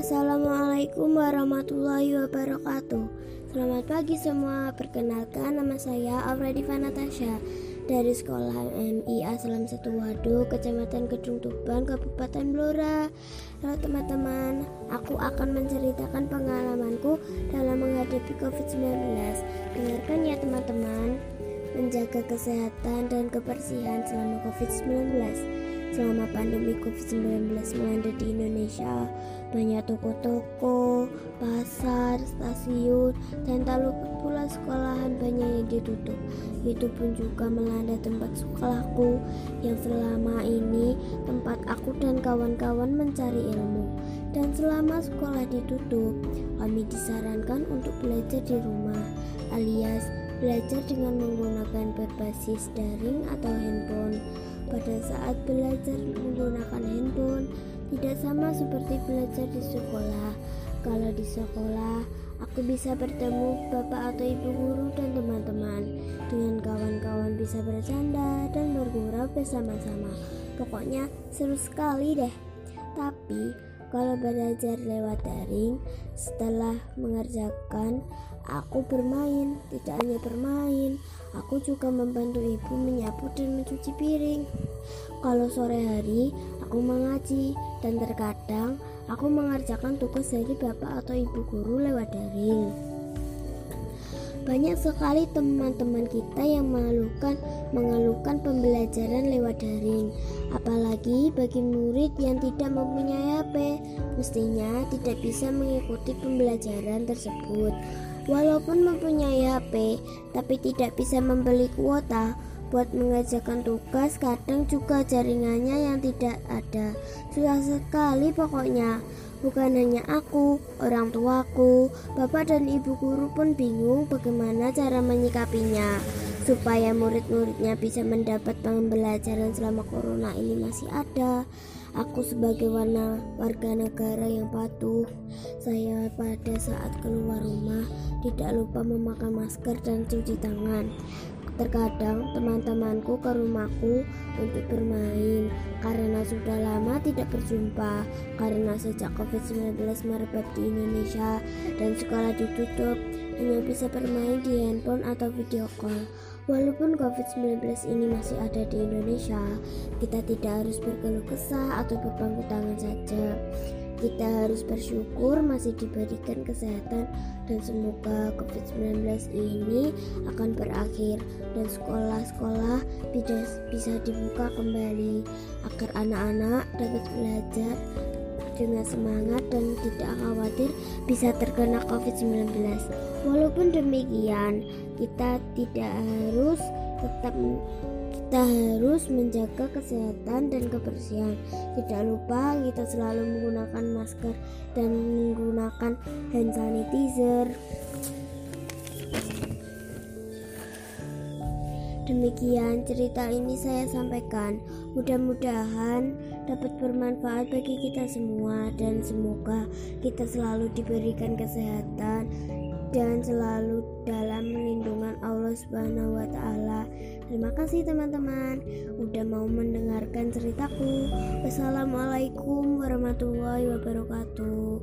Assalamualaikum warahmatullahi wabarakatuh. Selamat pagi semua. Perkenalkan nama saya Auradiva Natasha Dari sekolah MI Aslam Satu Wadu Kecamatan Gedung Tuban Kabupaten Blora. Halo teman-teman. Aku akan menceritakan pengalamanku Dalam menghadapi COVID-19 Dengarkan ya teman-teman. Menjaga kesehatan dan kebersihan selama COVID-19 Selama pandemi COVID-19 melanda di Indonesia, banyak toko-toko, pasar, stasiun, dan tak lupa pula sekolahan banyak yang ditutup. Itu pun juga melanda tempat sekolahku yang selama ini tempat aku dan kawan-kawan mencari ilmu. Dan selama sekolah ditutup, kami disarankan untuk belajar di rumah, alias belajar dengan menggunakan berbasis daring atau handphone. Pada saat belajar menggunakan handphone, tidak sama seperti belajar di sekolah. Kalau di sekolah, aku bisa bertemu bapak atau ibu guru dan teman-teman. Dengan kawan-kawan bisa bercanda dan bergurau bersama-sama. Pokoknya seru sekali deh. Tapi kalau belajar lewat daring, setelah mengerjakan, aku bermain. Tidak hanya bermain, aku juga membantu ibu menyapu dan mencuci piring. Kalau sore hari, aku mengaji dan terkadang aku mengerjakan tugas dari bapak atau ibu guru lewat daring. Banyak sekali teman-teman kita yang mengeluhkan mengeluhkan pembelajaran lewat daring. Apalagi bagi murid yang tidak mempunyai HP, mestinya tidak bisa mengikuti pembelajaran tersebut. Walaupun mempunyai HP, tapi tidak bisa membeli kuota buat mengerjakan tugas, kadang juga jaringannya yang tidak ada. Susah sekali pokoknya. Bukan hanya aku, orang tuaku, bapak dan ibu guru pun bingung bagaimana cara menyikapinya supaya murid-muridnya bisa mendapat pembelajaran selama corona ini masih ada. Aku sebagai warna warga negara yang patuh, saya pada saat keluar rumah tidak lupa memakai masker dan cuci tangan. Terkadang teman-temanku ke rumahku untuk bermain karena sudah lama tidak berjumpa karena sejak COVID-19 merebak di Indonesia dan sekolah ditutup hanya bisa bermain di handphone atau video call. Walaupun COVID-19 ini masih ada di Indonesia, kita tidak harus berkeluh kesah atau berpangku tangan saja. Kita harus bersyukur masih diberikan kesehatan dan semoga COVID-19 ini akan berakhir dan sekolah-sekolah bisa dibuka kembali agar anak-anak dapat belajar dengan semangat dan tidak khawatir bisa terkena COVID-19. Walaupun demikian, kita tidak harus tetap kita harus menjaga kesehatan dan kebersihan. Tidak lupa kita selalu menggunakan masker dan menggunakan hand sanitizer. Demikian cerita ini saya sampaikan. Mudah-mudahan dapat bermanfaat bagi kita semua dan semoga kita selalu diberikan kesehatan dan selalu dalam lindungan Allah Subhanahu wa taala. Terima kasih teman-teman udah mau mendengarkan ceritaku. Wassalamualaikum warahmatullahi wabarakatuh.